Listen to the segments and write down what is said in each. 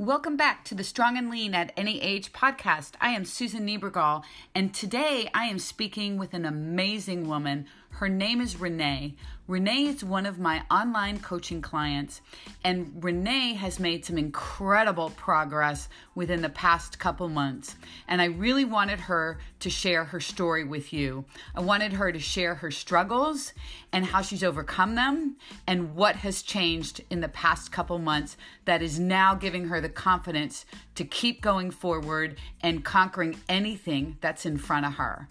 Welcome back to the Strong and Lean at Any Age podcast. I am Susan Niebergall, and today I am speaking with an amazing woman. Her name is Renee. Renee is one of my online coaching clients, and Renee has made some incredible progress within the past couple months. And I really wanted her to share her story with you. I wanted her to share her struggles and how she's overcome them and what has changed in the past couple months that is now giving her the confidence to keep going forward and conquering anything that's in front of her.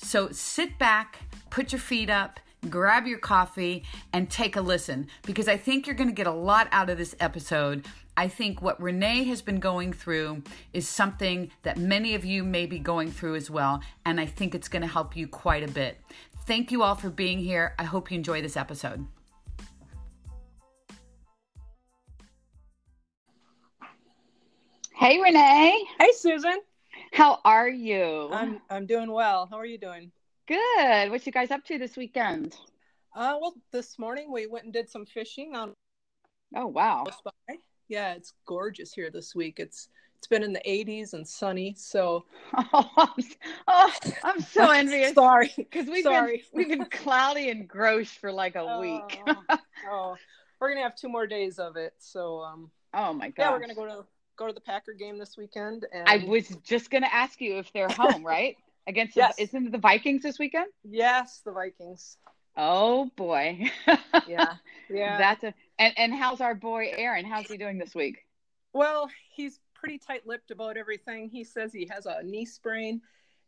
So sit back, put your feet up grab your coffee, and take a listen because I think you're going to get a lot out of this episode. I think what Renee has been going through is something that many of you may be going through as well, and I think it's going to help you quite a bit. Thank you all for being here. I hope you enjoy this episode. Hey, Renee. Hey, Susan. How are you? I'm I'm doing well. How are you doing? Good. What you guys up to this weekend? Uh, well, this morning we went and did some fishing on. Oh wow! Yeah, it's gorgeous here this week. It's it's been in the 80s and sunny. So, oh, I'm, oh, I'm so envious. Sorry, because we've Sorry. been we've been cloudy and gross for like a oh, week. oh, we're gonna have two more days of it. So, um, oh my god, yeah, we're gonna go to go to the Packer game this weekend. And... I was just gonna ask you if they're home, right? Against yes. the, isn't it the Vikings this weekend? Yes, the Vikings. Oh boy. yeah. Yeah. That's a and, and how's our boy Aaron? How's he doing this week? Well, he's pretty tight-lipped about everything. He says he has a knee sprain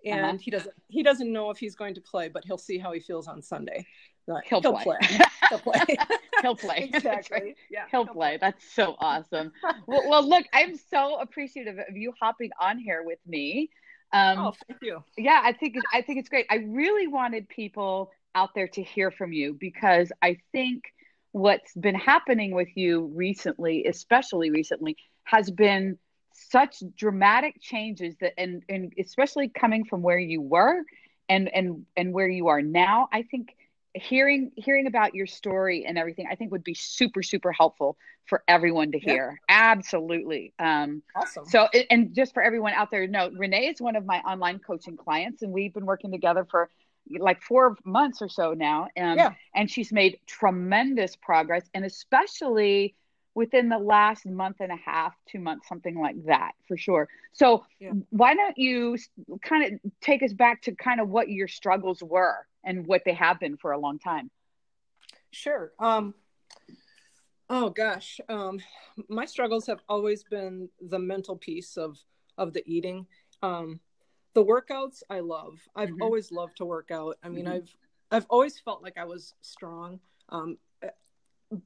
and uh-huh. he doesn't he doesn't know if he's going to play, but he'll see how he feels on Sunday. He'll, he'll, play. play. he'll play. he'll play. Exactly. Yeah. He'll, he'll play. play. That's so awesome. well, well, look, I'm so appreciative of you hopping on here with me. Um, oh, thank you. Yeah, I think I think it's great. I really wanted people out there to hear from you because I think what's been happening with you recently, especially recently, has been such dramatic changes that and and especially coming from where you were and and and where you are now, I think hearing hearing about your story and everything i think would be super super helpful for everyone to hear yeah. absolutely um awesome so and just for everyone out there no renee is one of my online coaching clients and we've been working together for like four months or so now um, yeah. and she's made tremendous progress and especially within the last month and a half, two months, something like that for sure. So, yeah. why don't you kind of take us back to kind of what your struggles were and what they have been for a long time? Sure. Um, oh gosh, um, my struggles have always been the mental piece of of the eating. Um, the workouts I love. I've mm-hmm. always loved to work out. I mean, mm-hmm. I've I've always felt like I was strong. Um,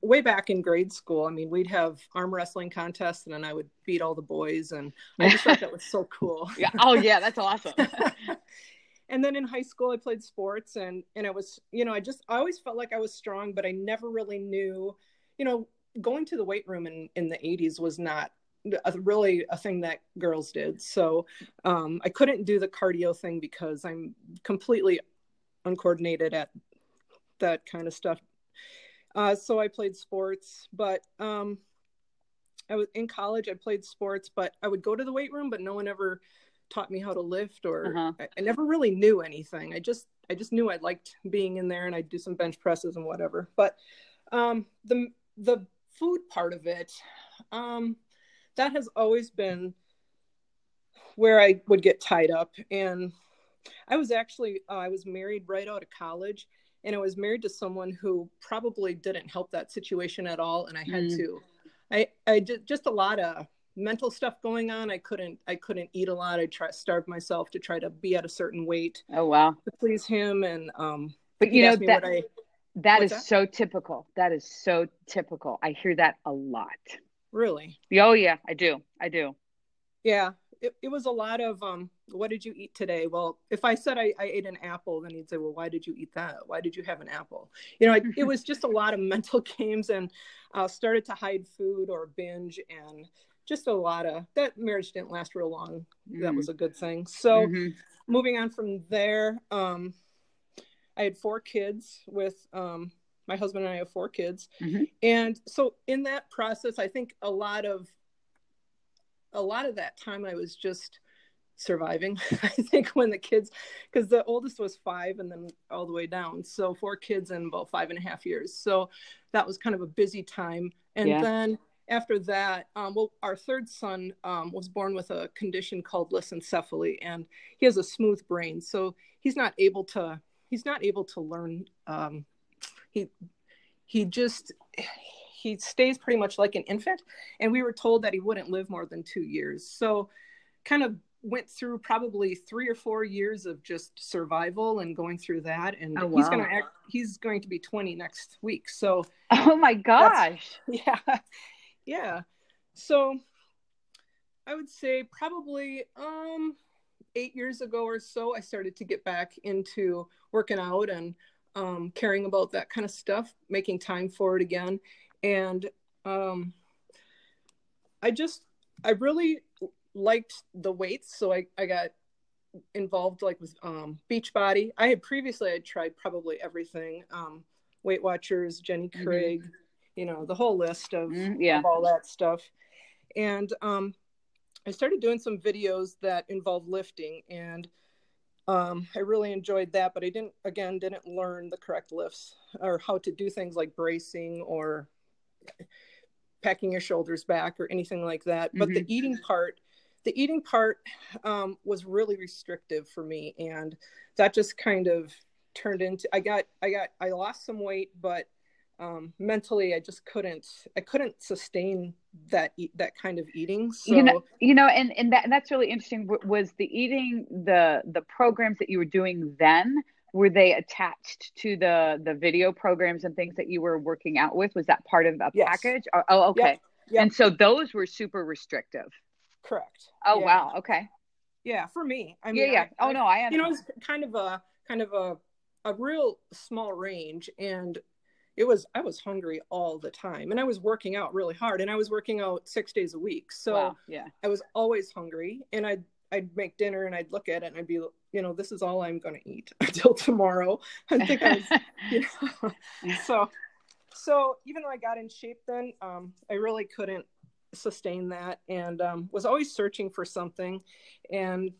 way back in grade school, I mean, we'd have arm wrestling contests, and then I would beat all the boys, and I just thought that was so cool. yeah. Oh yeah, that's awesome. and then in high school, I played sports, and and it was, you know, I just I always felt like I was strong, but I never really knew, you know, going to the weight room in in the '80s was not a, really a thing that girls did. So um, I couldn't do the cardio thing because I'm completely uncoordinated at that kind of stuff uh, so I played sports, but um, I was in college. I played sports, but I would go to the weight room, but no one ever taught me how to lift, or uh-huh. I, I, never really knew anything. I just I just knew I liked being in there, and I'd do some bench presses and whatever. But um, the the food part of it, um, that has always been where I would get tied up. And I was actually uh, I was married right out of college, and I was married to someone who probably didn't help that situation at all and I had mm. to I I did just a lot of mental stuff going on. I couldn't I couldn't eat a lot. I try starve myself to try to be at a certain weight oh wow. to please him. And um but you know that I, that is that? so typical. That is so typical. I hear that a lot. Really? Oh yeah. I do. I do. Yeah. It, it was a lot of um what did you eat today? Well if i said I, I ate an apple then he'd say well why did you eat that? Why did you have an apple? You know it was just a lot of mental games and uh, started to hide food or binge. And just a lot of that marriage didn't last real long mm-hmm. that was a good thing so mm-hmm. moving on from there um i had four kids with um my husband and i have four kids mm-hmm. and so in that process i think a lot of a lot of that time I was just surviving. I think when the kids, because the oldest was five and then all the way down. So four kids in about five and a half years. So that was kind of a busy time. And yeah. then after that, um, well, our third son um, was born with a condition called lissencephaly, and he has a smooth brain, so he's not able to he's not able to learn. Um, he he just he stays pretty much like an infant, and we were told that he wouldn't live more than two years. So, kind of went through probably three or four years of just survival and going through that and oh, wow. he's going to act he's going to be 20 next week so oh my gosh yeah yeah. So i would say probably um eight years ago or so i started to get back into working out and um, caring about that kind of stuff making time for it again. And um, i just i really liked the weights. So i, I got involved like with um, beachbody. I had previously i tried probably everything um, weight watchers jenny mm-hmm. craig mm-hmm you know the whole list of, mm, yeah. of all that stuff and um, i started doing some videos that involved lifting and um, i really enjoyed that but i didn't again didn't learn the correct lifts or how to do things like bracing or packing your shoulders back or anything like that mm-hmm. but the mm-hmm. eating part the eating part um, was really restrictive for me and that just kind of turned into i got i got i lost some weight but um, mentally i just couldn't i couldn't sustain that that kind of eating so you know you know and and that that's really interesting. Was the eating the the programs that you were doing then were they attached to the the video programs and things that you were working out with? Was that part of a yes. package? Oh, oh okay. Yep. Yep. and so those were super restrictive. Correct. Oh yeah. wow. Okay. Yeah for me. I mean yeah. Yeah I, oh no i you know it's kind of a kind of a a real small range and it was I was hungry all the time and I was working out really hard and I was working out 6 days a week. So wow, yeah. I was always hungry and I'd I'd make dinner and I'd look at it and I'd be you know this is all I'm going to eat until tomorrow. I think I was you know so so even though I got in shape then um, I really couldn't sustain that and um, was always searching for something and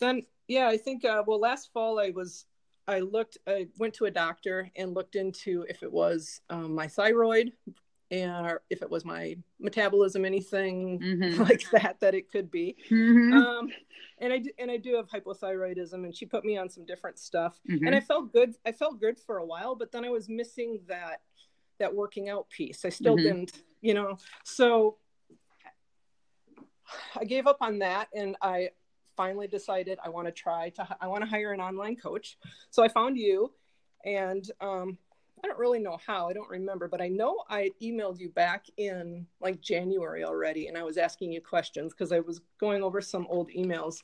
then yeah I think uh, well last fall I was I looked, I went to a doctor and looked into if it was um, my thyroid and if it was my metabolism, anything mm-hmm. like that, that it could be. Mm-hmm. Um, and I do, and I do have hypothyroidism, and she put me on some different stuff, mm-hmm. and I felt good. I felt good for a while, but then I was missing that that working out piece. I still mm-hmm. didn't, you know. So I gave up on that, and I finally decided I want to try to I want to hire an online coach. So I found you, and um, I don't really know how. I don't remember, but I know I emailed you back in like January already, and I was asking you questions because I was going over some old emails,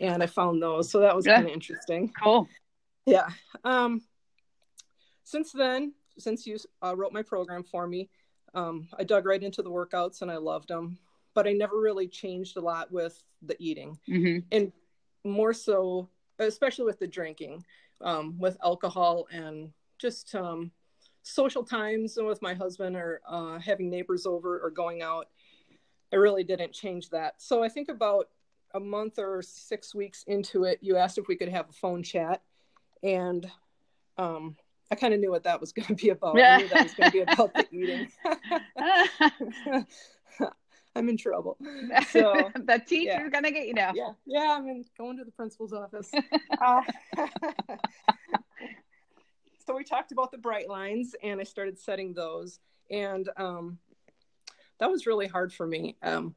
and I found those. So that was yeah. kind of interesting. Cool. Yeah. Um, since then, since you uh, wrote my program for me, um, I dug right into the workouts and I loved them but I never really changed a lot with the eating, mm-hmm. and more so, especially with the drinking, um, with alcohol and just um, social times and with my husband or uh, having neighbors over or going out. I really didn't change that. So I think about a month or six weeks into it, you asked if we could have a phone chat, and um, I kind of knew what that was going to be about. Yeah. I knew that was going to be about the eating. I'm in trouble. So the teacher's yeah. gonna get you now. Yeah, yeah. I'm in, going to the principal's office. uh, so we talked about the bright lines, and I started setting those, and um, that was really hard for me. Um,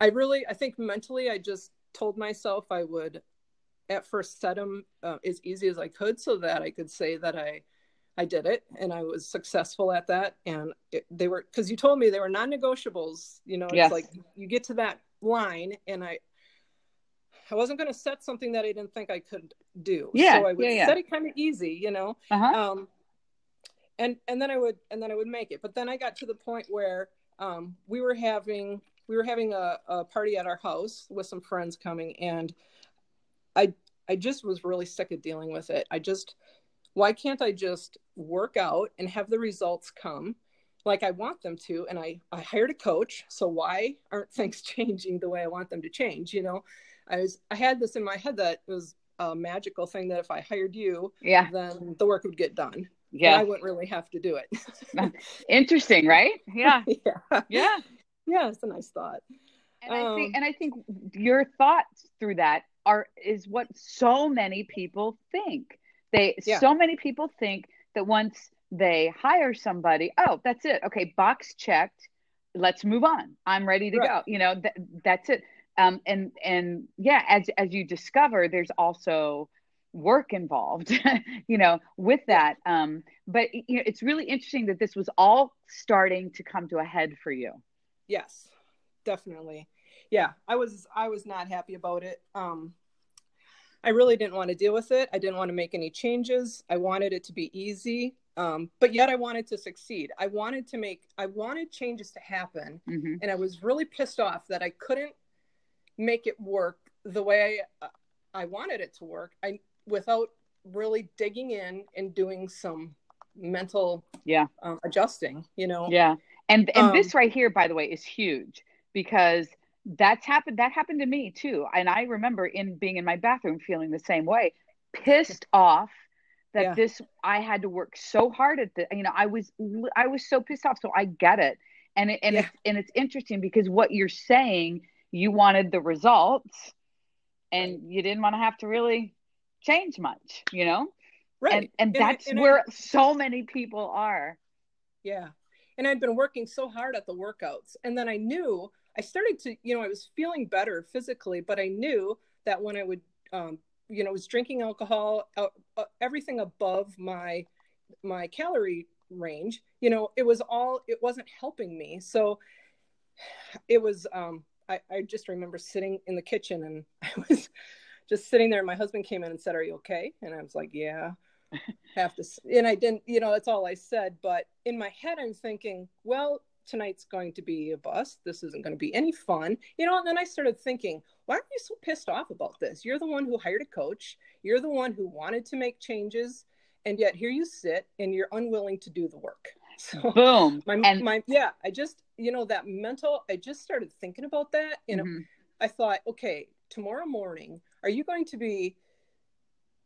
I really, I think mentally, I just told myself I would, at first, set them uh, as easy as I could, so that I could say that I I did it and I was successful at that. And it, they were, cause you told me they were non-negotiables, you know, yes. it's like you get to that line and I, I wasn't going to set something that I didn't think I could do. Yeah. So I would yeah, yeah. set it kind of easy, you know? Uh-huh. Um, and, and then I would, and then I would make it. But then I got to the point where, um, we were having, we were having a, a party at our house with some friends coming and I, I just was really sick of dealing with it. I just, why can't I just work out and have the results come? like I want them to. And I, I hired a coach. So why aren't things changing the way I want them to change? You know, I was, I had this in my head that it was a magical thing that if I hired you, yeah, then the work would get done. Yeah. I wouldn't really have to do it. Interesting, right? Yeah. yeah. Yeah. Yeah. It's a nice thought. And um, I think, and I think your thoughts through that are, is what so many people think. They, yeah. so many people think that once they hire somebody, oh, that's it. Okay. Box checked. Let's move on. I'm ready to right. go. You know, th- that's it. Um, and, and yeah, as, as you discover, there's also, work involved you know with that um but you know it's really interesting that this was all starting to come to a head for you yes definitely yeah i was i was not happy about it um i really didn't want to deal with it. I didn't want to make any changes. I wanted it to be easy um, but yet i wanted to succeed. I wanted to make i wanted changes to happen mm-hmm. and i was really pissed off that i couldn't make it work the way i, I wanted it to work i without really digging in and doing some mental yeah. um, adjusting you know? Yeah. And and um, this right here by the way is huge because that's happened that happened to me too and i remember in being in my bathroom feeling the same way pissed off that yeah. this i had to work so hard at the you know i was i was so pissed off so i get it and it, and yeah. it's and it's interesting because what you're saying you wanted the results and you didn't want to have to really change much, you know? Right. And, and, that's and where I, so many people are. Yeah. And I'd been working so hard at the workouts. And then I knew I started to, you know, I was feeling better physically, but I knew that when I would, um, you know, was drinking alcohol, uh, uh, everything above my my calorie range, you know, it was all it wasn't helping me. So it was um I, I just remember sitting in the kitchen and I was just sitting there. My husband came in and said, "Are you okay?" And I was like, "Yeah." Have to, and I didn't. You know, that's all I said. But in my head, I'm thinking, well, tonight's going to be a bust. This isn't going to be any fun. You know, and then I started thinking, why are you so pissed off about this? You're the one who hired a coach. You're the one who wanted to make changes. And yet here you sit and you're unwilling to do the work. So boom. My, and my, yeah, I just, you know, that mental, I just started thinking about that. And mm-hmm. I thought, okay, tomorrow morning, are you going to be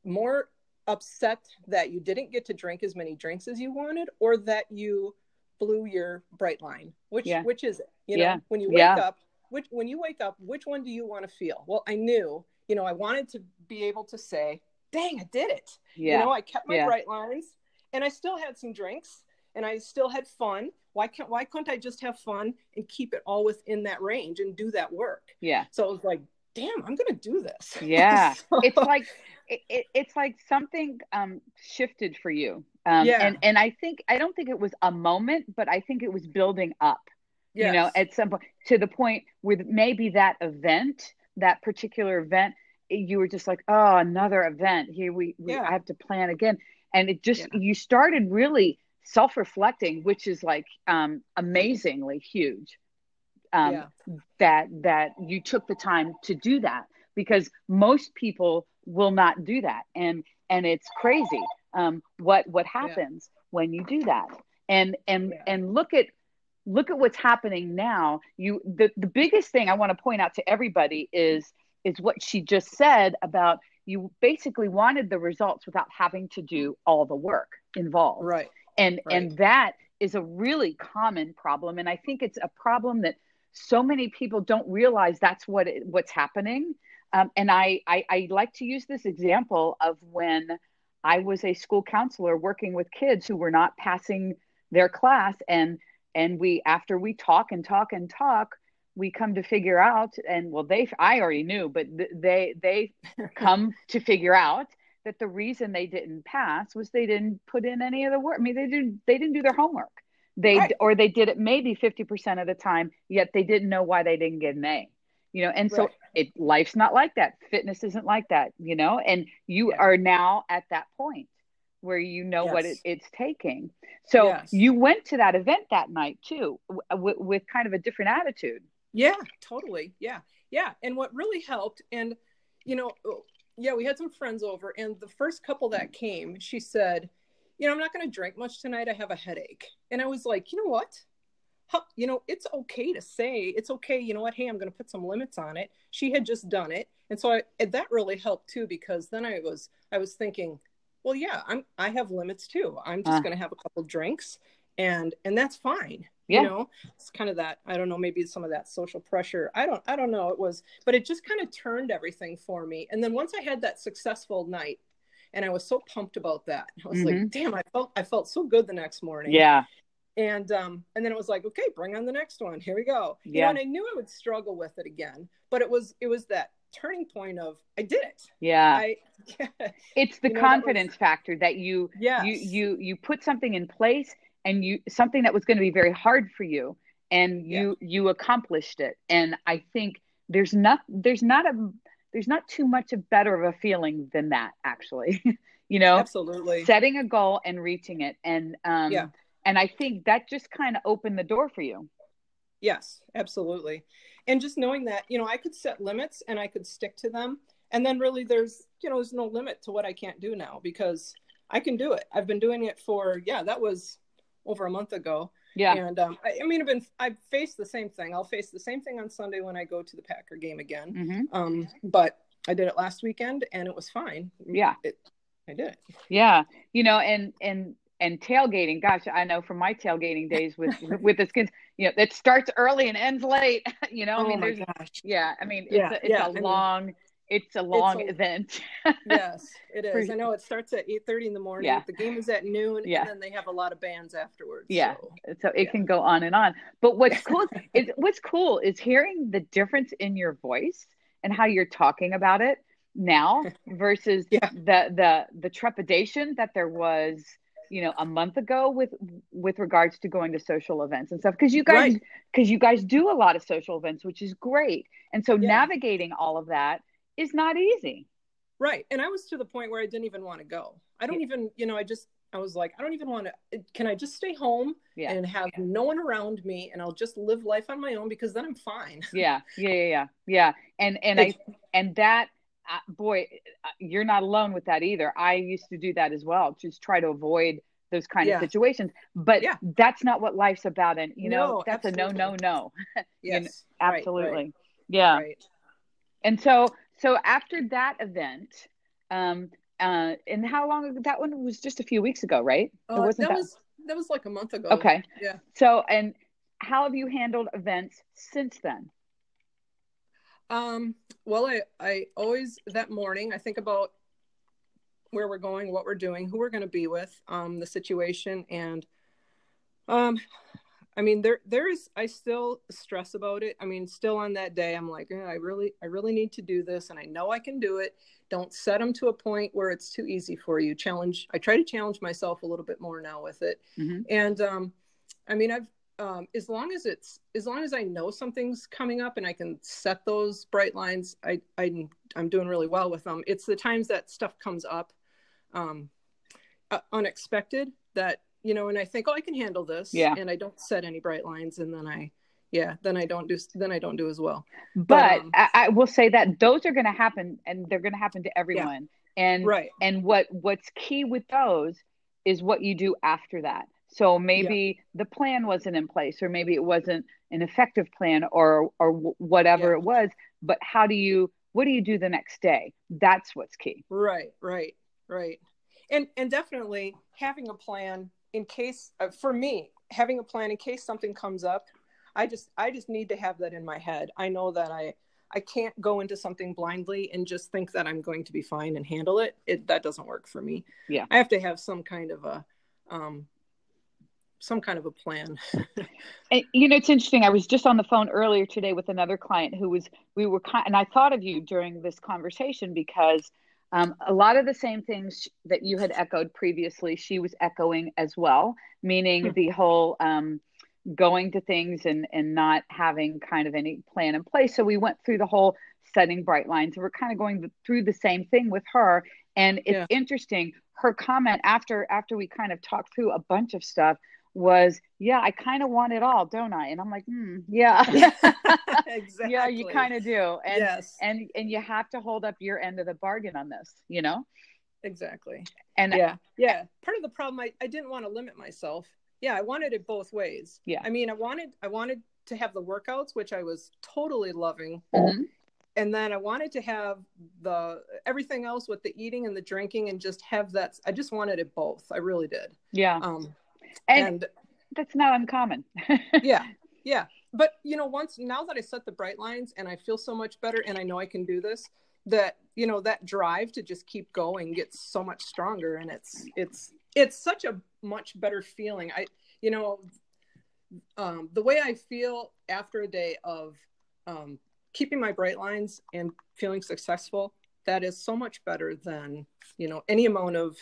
more upset that you didn't get to drink as many drinks as you wanted or that you blew your bright line which yeah. which is it you know yeah. when you wake yeah. up which when you wake up which one do you want to feel well i knew you know i wanted to be able to say dang i did it yeah. you know i kept my bright lines and i still had some drinks and i still had fun why can't why couldn't i just have fun and keep it all within that range and do that work yeah so it was like damn, I'm going to do this. Yeah. so... It's like, it, it, it's like something um, shifted for you. Um, yeah. And, and I think, I don't think it was a moment, but I think it was building up, yes. you know, at some point to the point where maybe that event, that particular event, you were just like, oh, another event here. We, we yeah. I have to plan again. And it just, yeah. you started really self-reflecting, which is like um, amazingly huge um, yeah. that that you took the time to do that because most people will not do that and and it's crazy um, what what happens yeah. when you do that and and yeah. and look at look at what's happening now you the, the biggest thing i want to point out to everybody is is what she just said about you basically wanted the results without having to do all the work involved right and right. and that is a really common problem and i think it's a problem that so many people don't realize that's what it, what's happening. Um, and I, I, I like to use this example of when I was a school counselor working with kids who were not passing their class, and and we after we talk and talk and talk, we come to figure out, and well, they I already knew, but th- they they come to figure out that the reason they didn't pass was they didn't put in any of the work. I mean, they didn't they didn't do their homework they right. or they did it maybe 50% of the time yet they didn't know why they didn't get an a you know and so right. it life's not like that fitness isn't like that you know and you yeah. are now at that point where you know yes. what it, it's taking so yes. you went to that event that night too w- with kind of a different attitude yeah totally yeah yeah and what really helped and you know oh, yeah we had some friends over and the first couple that came she said you know, I'm not going to drink much tonight. I have a headache. And I was like, you know what? You know, it's okay to say, it's okay. You know what? Hey, I'm going to put some limits on it. She had just done it. And so I, that really helped too, because then I was, I was thinking, well, yeah, I'm, I have limits too. I'm just uh. going to have a couple drinks and, and that's fine. Yeah. You know, it's kind of that, I don't know, maybe some of that social pressure. I don't, I don't know. It was, but it just kind of turned everything for me. And then once I had that successful night, and I was so pumped about that. I was mm-hmm. like, damn, I felt I felt so good the next morning. Yeah. And um and then it was like, okay, bring on the next one. Here we go. Yeah. You know, and I knew I would struggle with it again, but it was it was that turning point of I did it. Yeah. I, it's the confidence was, factor that you yes. you you you put something in place and you something that was going to be very hard for you and you yeah. you accomplished it. And I think there's not there's not a there's not too much of better of a feeling than that actually you know absolutely setting a goal and reaching it and um yeah. And i think that just kind of opened the door for you yes absolutely and just knowing that you know i could set limits and i could stick to them and then really there's you know there's no limit to what i can't do now because i can do it i've been doing it for yeah that was over a month ago yeah. And um, I, I, mean, I've been I've faced the same thing. I'll face the same thing on Sunday when I go to the Packer game again. Mm-hmm. Um, but I did it last weekend and it was fine. Yeah. It, I did it. Yeah. You know, and and and tailgating. Gosh, I know from my tailgating days with with the kids. You know, it starts early and ends late. You know, oh I mean, there's gosh. yeah. I mean, it's yeah, a, it's yeah. a long. mean, it's a long it's a, event. yes, it is. For, I know it starts at eight thirty in the morning. Yeah. The game is at noon, yeah. and then they have a lot of bands afterwards. Yeah, so, so it yeah. can go on and on. But what's cool is what's cool is hearing the difference in your voice and how you're talking about it now versus yeah. the the the trepidation that there was you know a month ago with with regards to going to social events and stuff because you guys because right. you guys do a lot of social events which is great and so yeah. navigating all of that is not easy. Right. And I was to the point where I didn't even want to go. I don't yeah. even, you know, I just, I was like, I don't even want to, can I just stay home yeah. and have no one around me and I'll just live life on my own because then I'm fine. Yeah. Yeah. Yeah. Yeah. yeah. And, and I, and that, boy, you're not alone with that either. I used to do that as well. Just try to avoid those kind of situations, but yeah. that's not what life's about. And, you know, no, that's absolutely. a no, no, no. yes. you know, absolutely. Right, right. Yeah. Right. And so, so after that event, um, uh, and how long ago that one was just a few weeks ago, right? Uh, that, that was that was like a month ago. Okay. Yeah. So, and how have you handled events since then? Um, well, I, I always, that morning, I think about where we're going, what we're doing, who we're going to be with, um, the situation. And, um, I mean, there there is I still stress about it. I mean, still on that day, I'm like, I really I really need to do this, and I know I can do it. Don't set them to a point where it's too easy for you. Challenge. I try to challenge myself a little bit more now with it. Mm-hmm. And um, I mean, I've um, as long as it's as long as I know something's coming up and I can set those bright lines, I, I I'm doing really well with them. It's the times that stuff comes up, um, uh, unexpected that you know, and I think, oh, I can handle this. Yeah. And I don't set any bright lines, and then I, yeah, then I don't do, then I don't do as well. But, but um, I, I, will say that those are going to happen, and they're going to happen to everyone. Yeah. And right. And what what's key with those is what you do after that. So maybe yeah. the plan wasn't in place, or maybe it wasn't an effective plan, or or whatever yeah. it was. But how do you? What do you do the next day? That's what's key. Right. Right. Right. And and definitely having a plan in case uh, for me having a plan in case something comes up i just i just need to have that in my head i know that i i can't go into something blindly and just think that i'm going to be fine and handle it it that doesn't work for me yeah i have to have some kind of a um some kind of a plan and, you know it's interesting i was just on the phone earlier today with another client who was we were kind and i thought of you during this conversation because um, a lot of the same things that you had echoed previously, she was echoing as well, meaning hmm. the whole um, going to things and, and not having kind of any plan in place. So we went through the whole setting bright lines. We're kind of going through the same thing with her. And it's yeah. interesting. Her comment after after we kind of talked through a bunch of stuff was, yeah, I kind of want it all, don't I? And I'm like, hmm, yeah, exactly. yeah, you kind of do. And, yes. and, and you have to hold up your end of the bargain on this, you know? exactly. And yeah, yeah. Part of the problem, I, I didn't want to limit myself. Yeah, I wanted it both ways. Yeah. I mean, I wanted I wanted to have the workouts, which I was totally loving. Mhm. And then I wanted to have the everything else with the eating and the drinking and just have that. I just wanted it both. I really did. yeah, Um, and, and that's not uncommon. yeah yeah but you know once now that i set the bright lines and i feel so much better and i know i can do this that you know that drive to just keep going gets so much stronger and it's it's it's such a much better feeling i you know um, the way i feel after a day of um, keeping my bright lines and feeling successful that is so much better than you know any amount of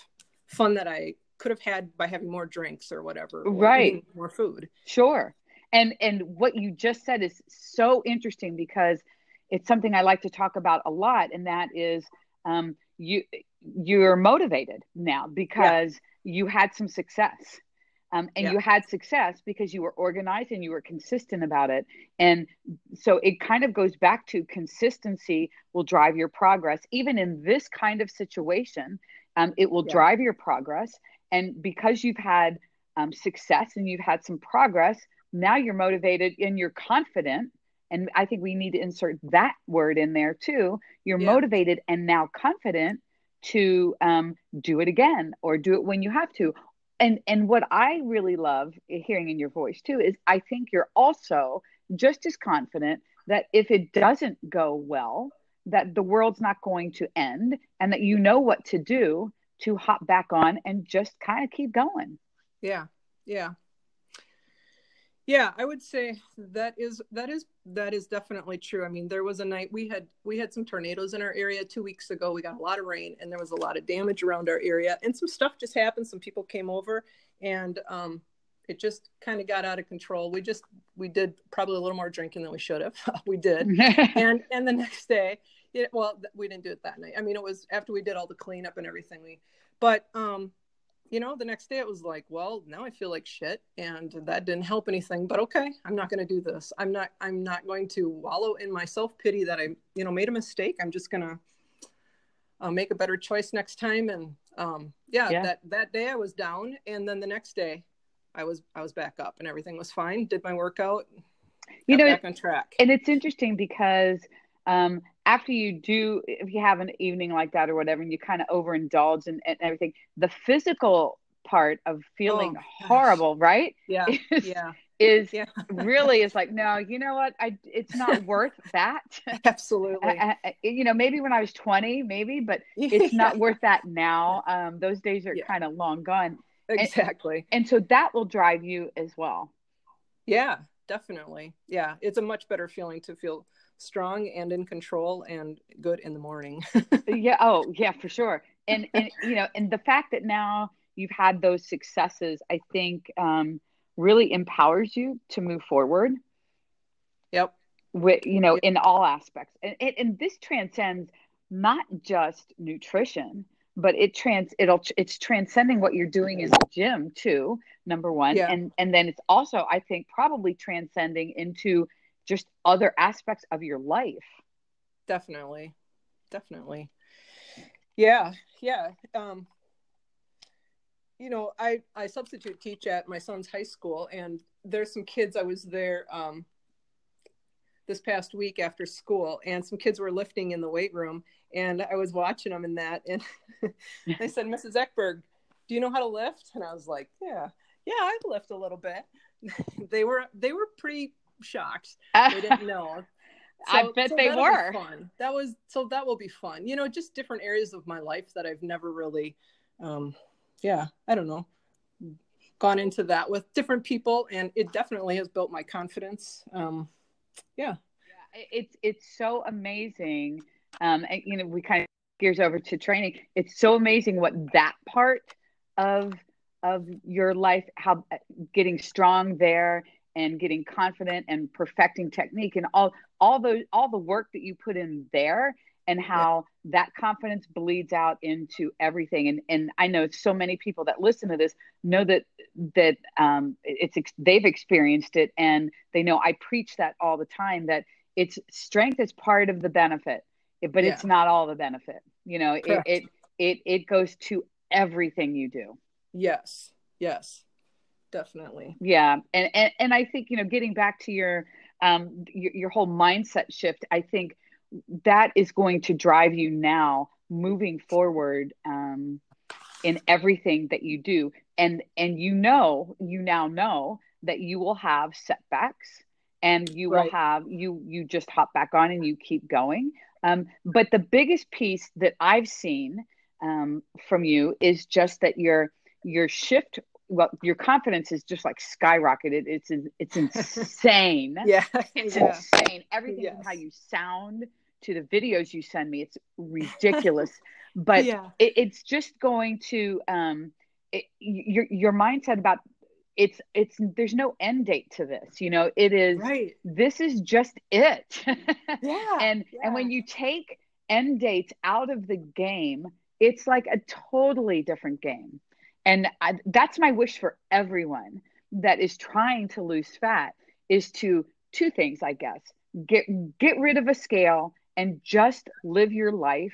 fun that i could have had by having more drinks or whatever or Right. more food Sure. And and what you just said is so interesting because it's something I like to talk about a lot, and that is um, you you're motivated now because you had some success. Um, and Yeah. you had success because you were organized and you were consistent about it. And so it kind of goes back to consistency will drive your progress. Even in this kind of situation, um, it will Yeah. drive your progress. And because you've had um, success and you've had some progress, now you're motivated and you're confident. And I think we need to insert that word in there too. You're Yeah. motivated and now confident to um, do it again or do it when you have to. And and what I really love hearing in your voice too is I think you're also just as confident that if it doesn't go well, that the world's not going to end and that you know what to do to hop back on and just kind of keep going. yeah yeah. Yeah i would say that is that is that is definitely true. I mean there was a night we had we had some tornadoes in our area two weeks ago. We got a lot of rain and there was a lot of damage around our area and some stuff just happened. Some people came over and um it just kind of got out of control. We just we did probably a little more drinking than we should have. We did. And and the next day it, well we didn't do it that night. I mean it was after we did all the cleanup and everything we but um you know the next day it was like well now i feel like shit and that didn't help anything but okay i'm not going to do this. I'm not i'm not going to wallow in my self-pity that i you know made a mistake. I'm just going to uh, make a better choice next time. And um yeah, Yeah. that that day i was down and then the next day i was i was back up and everything was fine. Did my workout You know, back on track. and it's interesting because um, after you do, if you have an evening like that or whatever, and you kind of overindulge and, and everything, the physical part of feeling Oh, gosh. horrible, right? yeah Is, yeah is yeah really is like, no, you know what? I it's not worth that. absolutely I, I, you know, maybe when I was 20, maybe, but it's not worth that now. Um, those days are Yeah. kind of long gone. exactly And so that will drive you as well. Yeah, definitely. Yeah, it's a much better feeling to feel strong and in control and good in the morning. yeah oh yeah for sure and and you know and the fact that now you've had those successes i think um really empowers you to move forward yep. with you know in all aspects and, and and this transcends not just nutrition but it trans it'll it's transcending what you're doing in the gym too number one Yeah. and and then it's also i think probably transcending into just other aspects of your life Definitely. Definitely. Yeah, yeah. Um you know, I I substitute teach at my son's high school and there's some kids I was there um this past week after school and some kids were lifting in the weight room and I was watching them in that and they said, "Mrs. Eckberg, do you know how to lift?" And I was like, "Yeah. Yeah, I lift a little bit." they were they were pretty shocked. They didn't know. I bet they that'll be were. Fun. That was so that will be fun. You know, just different areas of my life that I've never really, um, yeah, I don't know, gone into that with different people, and it definitely has built my confidence. Um, yeah, it's it's so amazing um and, you know we kind of gears over to training it's so amazing what that part of of your life how getting strong there and getting confident and perfecting technique and all all those all the work that you put in there and how that confidence bleeds out into everything and and I know so many people that listen to this know that that um it's they've experienced it and they know I preach that all the time that it's strength is part of the benefit but it's not all the benefit you know it, it it it goes to everything you do. Yes. Yes. Definitely. Yeah. And and, and I think, you know, getting back to your um your, your whole mindset shift, I think that is going to drive you now moving forward um in everything that you do and and you know you now know that you will have setbacks and you right. will have you you just hop back on and you keep going um, but the biggest piece that i've seen um, from you is just that your your shift well your confidence is just like skyrocketed it's it's insane yeah it's yeah. insane everything yes. from how you sound to the videos you send me it's ridiculous but yeah. it, it's just going to um it, your your mindset about it's it's there's no end date to this you know it is right this is just it yeah and yeah. and when you take end dates out of the game it's like a totally different game and I, that's my wish for everyone that is trying to lose fat is to two things i guess. Get get rid of a scale and just live your life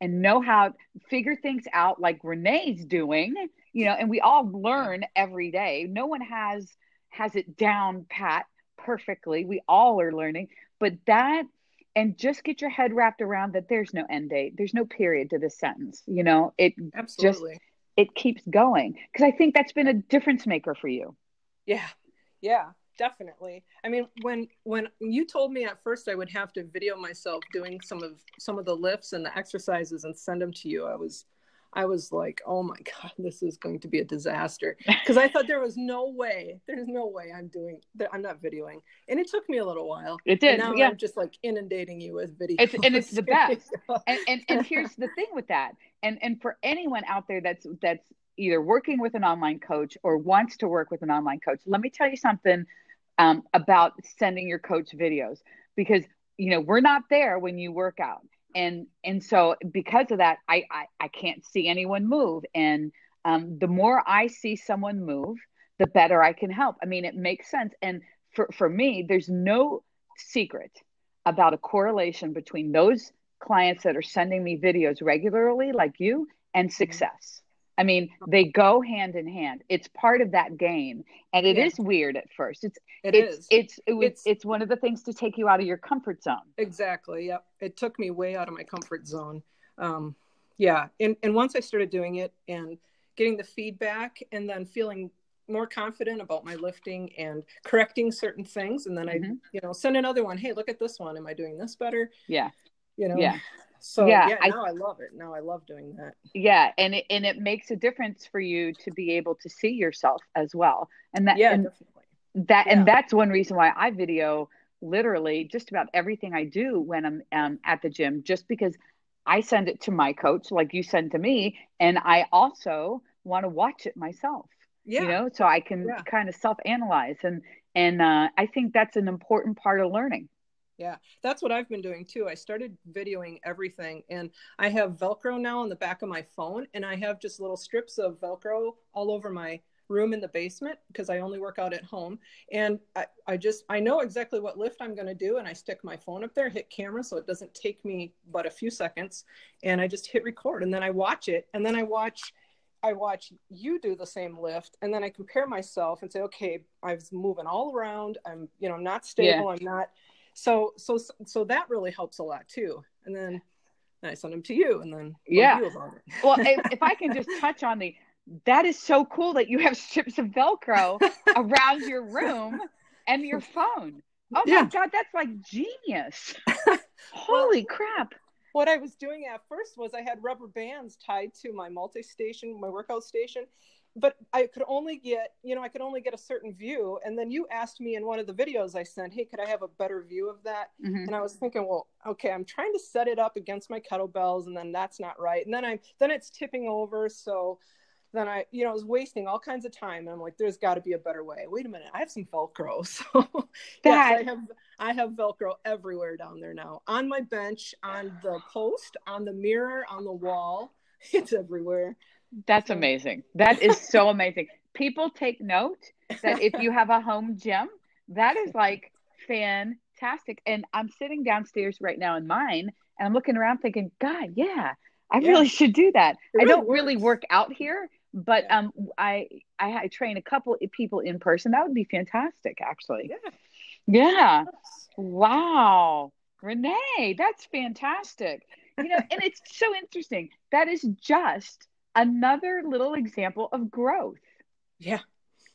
and know how figure things out like renee's doing you know and we all learn every day. No one has has it down pat perfectly. We all are learning but that and just get your head wrapped around that there's no end date. There's no period to this sentence you know? It absolutely. just it keeps going. Because i think that's been a difference maker for you. Yeah. Yeah definitely. I mean when when you told me at first i would have to video myself doing some of some of the lifts and the exercises and send them to you i was I was like, oh my God, this is going to be a disaster. Because I thought there was no way, there's no way I'm doing that. I'm not videoing. And it took me a little while. It did. now yeah. I'm just like inundating you with videos. It's, and it's the best. and, and, and here's the thing with that. And, and for anyone out there that's, that's either working with an online coach or wants to work with an online coach, let me tell you something um, about sending your coach videos because, you know, we're not there when you work out and and so because of that i i, I can't see anyone move. And um, the more i see someone move the better i can help. I mean it makes sense. And for for me there's no secret about a correlation between those clients that are sending me videos regularly like you and mm-hmm. success I mean, they go hand in hand. It's part of that game, and it yeah. is weird at first. It's it it's, is. It's, it was, it's it's one of the things to take you out of your comfort zone. Exactly. Yep. It took me way out of my comfort zone. Um, yeah, and and once I started doing it and getting the feedback, and then feeling more confident about my lifting and correcting certain things, and then mm-hmm. I you know send another one. Hey, look at this one. Am I doing this better? Yeah. You know. Yeah. So yeah, yeah now I, I, love it. Now I love doing that. Yeah, and it, and it makes a difference for you to be able to see yourself as well. And that yeah, and definitely. That yeah. and that's one reason why I video literally just about everything I do when I'm um, at the gym, just because I send it to my coach, like you send to me, and I also want to watch it myself. Yeah. You know, so I can yeah. kind of self analyze and and uh, I think that's an important part of learning. Yeah, that's what I've been doing too. I started videoing everything, and I have Velcro now on the back of my phone, and I have just little strips of Velcro all over my room in the basement because I only work out at home. And I, I just, I know exactly what lift I'm going to do, and I stick my phone up there, hit camera, so it doesn't take me but a few seconds, and I just hit record, and then I watch it, and then I watch. I watch you do the same lift and then I compare myself and say, okay, I was moving all around. I'm, you know, I'm not stable. Yeah. I'm not, so so so that really helps a lot too. And then i send them to you and then yeah. well if, if i can just touch on the that is so cool that you have strips of velcro around your room and your phone. Oh yeah. my god that's like genius. Holy well, crap. what i was doing at first was i had rubber bands tied to my multi-station my workout station but I could only get, you know, I could only get a certain view. And then you asked me in one of the videos I sent, hey, could I have a better view of that? Mm-hmm. And I was thinking, well, okay, I'm trying to set it up against my kettlebells, and then that's not right. And then I'm then it's tipping over, so then I, you know, I was wasting all kinds of time. And I'm like, there's got to be a better way. Wait a minute, I have some Velcro. So yes, I have I have Velcro everywhere down there now. On my bench, on the post, on the mirror, on the wall. It's everywhere. That's amazing. That is so amazing. People take note that if you have a home gym, that is like fantastic. And I'm sitting downstairs right now in mine and I'm looking around thinking, God, yeah, I Yeah. really should do that. It I don't really work out here, but Yeah. um, I, I I train a couple people in person. That would be fantastic, actually. Yeah. Yeah. Wow. Renee, that's fantastic. You know, and it's so interesting. That is just another little example of growth. Yeah.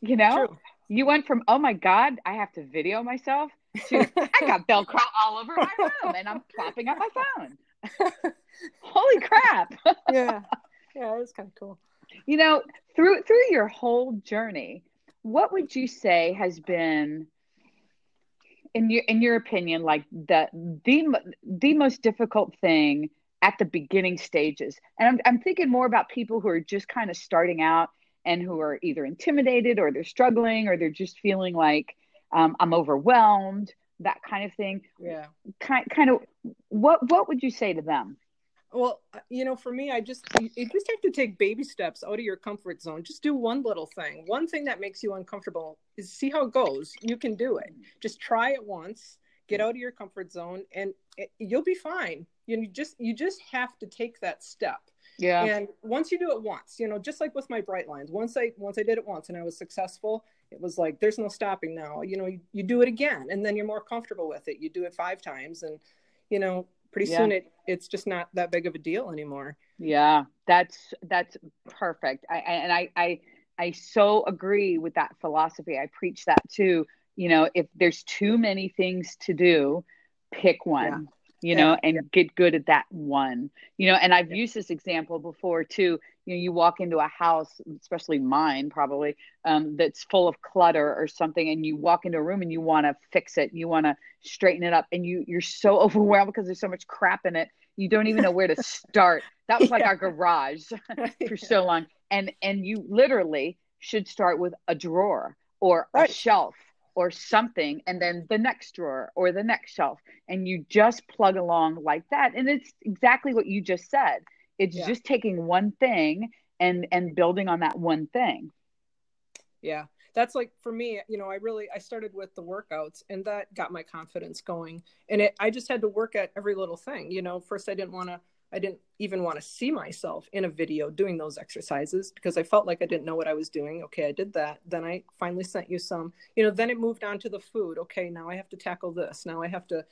You know, True. you went from, oh my God, I have to video myself to I got Velcro all over my room and I'm propping up my phone. Holy crap. yeah. Yeah, it was kind of cool. You know, through through your whole journey, what would you say has been in your in your opinion like the the the most difficult thing at the beginning stages? And I'm I'm thinking more about people who are just kind of starting out and who are either intimidated or they're struggling or they're just feeling like um, I'm overwhelmed, that kind of thing. Yeah. Kind kind of what what would you say to them? Well, you know, for me, I just you, you just have to take baby steps out of your comfort zone. Just do one little thing. One thing that makes you uncomfortable is see how it goes. You can do it. Just try it once. Get out of your comfort zone, and it, you'll be fine. You know, you just you just have to take that step. Yeah. And once you do it once, you know, just like with my bright lines, once I once I did it once and I was successful, it was like there's no stopping now. You know, you, you do it again, and then you're more comfortable with it. You do it five times, and you know, pretty Yeah. soon it it's just not that big of a deal anymore. Yeah, that's that's perfect. I, I and I, I I so agree with that philosophy. I preach that too. You know, if there's too many things to do, pick one. You know, Yeah. and get good at that one. You know, and I've used this example before too. You know, you walk into a house, especially mine, probably um, that's full of clutter or something, and you walk into a room and you want to fix it, you want to straighten it up, and you you're so overwhelmed because there's so much crap in it, you don't even know where to start. That was like our garage for so long, and and you literally should start with a drawer or a shelf or something, and then the next drawer or the next shelf, and you just plug along like that, and it's exactly what you just said. It's Yeah. just taking one thing and and building on that one thing. yeah that's like for me you know i really i started with the workouts and that got my confidence going and it i just had to work at every little thing you know first i didn't want to i didn't even want to see myself in a video doing those exercises because i felt like i didn't know what i was doing. Okay i did that. Then i finally sent you some. You know then it moved on to the food. Okay now i have to tackle this. Now i have to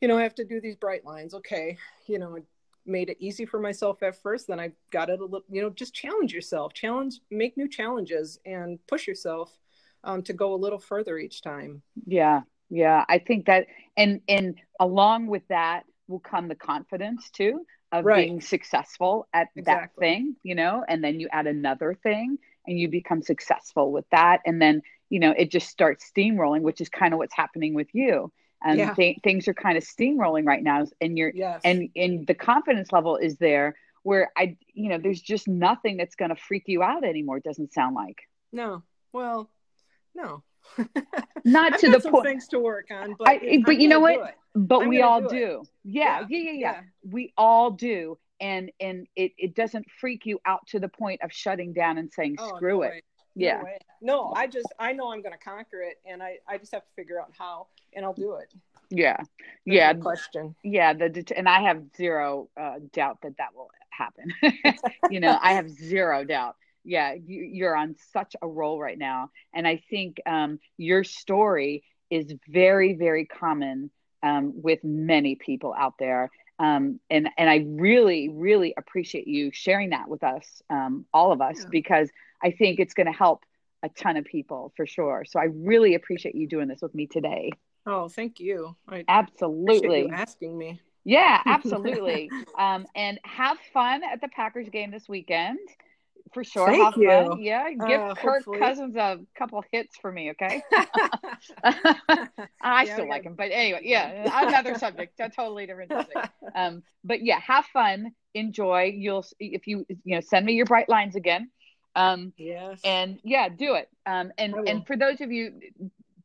you know i have to do these bright lines. Okay you know it made it easy for myself at first. Then i got it a little you know just challenge yourself. Challenge make new challenges and push yourself um, to go a little further each time. Yeah, yeah. I think that, and and along with that will come the confidence too of Right. being successful at that thing, you know. And then you add another thing, and you become successful with that, and then you know it just starts steamrolling, which is kind of what's happening with you. And Yeah. th- things are kind of steamrolling right now, and you're yes and and the confidence level is there where I, you know, there's just nothing that's going to freak you out anymore. It doesn't sound like no well no not to the point. things to work on but I- but I'm you know what? but I'm we all do do. Yeah, Yeah, yeah yeah yeah. We all do. And and it, it doesn't freak you out to the point of shutting down and saying Oh, screw no it. way. No yeah. way. no i just i know i'm going to conquer it and i i just have to figure out how and i'll do it. Yeah. Yeah. question. Yeah the and i have zero uh, doubt that that will happen. You know i have zero doubt yeah you, you're on such a roll right now. And i think um, your story is very very common um, with many people out there. Um, and and i really really appreciate you sharing that with us um, all of us Yeah. because i think it's going to help a ton of people for sure. So i really appreciate you doing this with me today. Oh thank you. I absolutely you asking me. Yeah, absolutely. um, and have fun at the Packers game this weekend. For sure. Thank have you. fun. Yeah. Give Uh, Kirk hopefully. Cousins a couple hits for me, okay? I Yeah, still like him. But anyway, yeah, another subject, a totally different subject. Um, but yeah, have fun, enjoy. You'll if you you know, send me your bright lines again. Um, yes and yeah do it um and and for those of you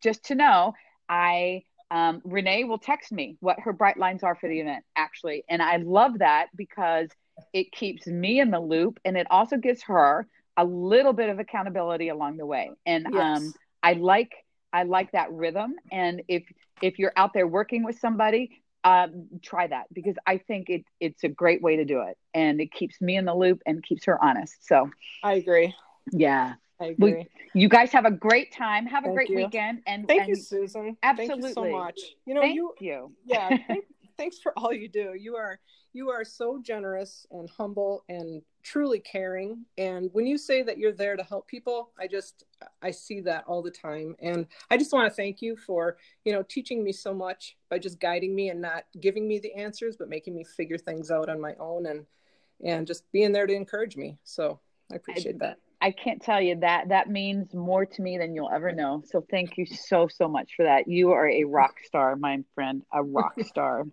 just to know i um renee will text me what her bright lines are for the event actually and i love that because it keeps me in the loop and it also gives her a little bit of accountability along the way and Yes. um i like i like that rhythm and if if you're out there working with somebody um, try that because I think it it's a great way to do it, and it keeps me in the loop and keeps her honest. So I agree. Yeah. I agree. We, you guys have a great time. Have a Thank great you. weekend. And Thank and you, Susan. Absolutely. Thank you so much. You know, Thank you, you. yeah, thank, thanks for all you do. You are you are so generous and humble and truly caring. And when you say that you're there to help people, I just I see that all the time. And I just want to thank you for, you know, teaching me so much by just guiding me and not giving me the answers, but making me figure things out on my own and and just being there to encourage me. So I appreciate that. I can't tell you that that means more to me than you'll ever know. So thank you so so much for that. You are a rock star, my friend, a rock star.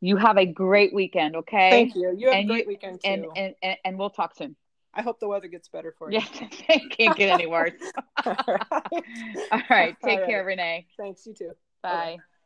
You have a great weekend, okay? Thank you. You have And a great you- weekend too. And, and and and we'll talk soon. I hope the weather gets better for you. Yes, it can't get any worse. All right. All right, take All care, right. Renee. Thanks. You too. Bye. Bye-bye.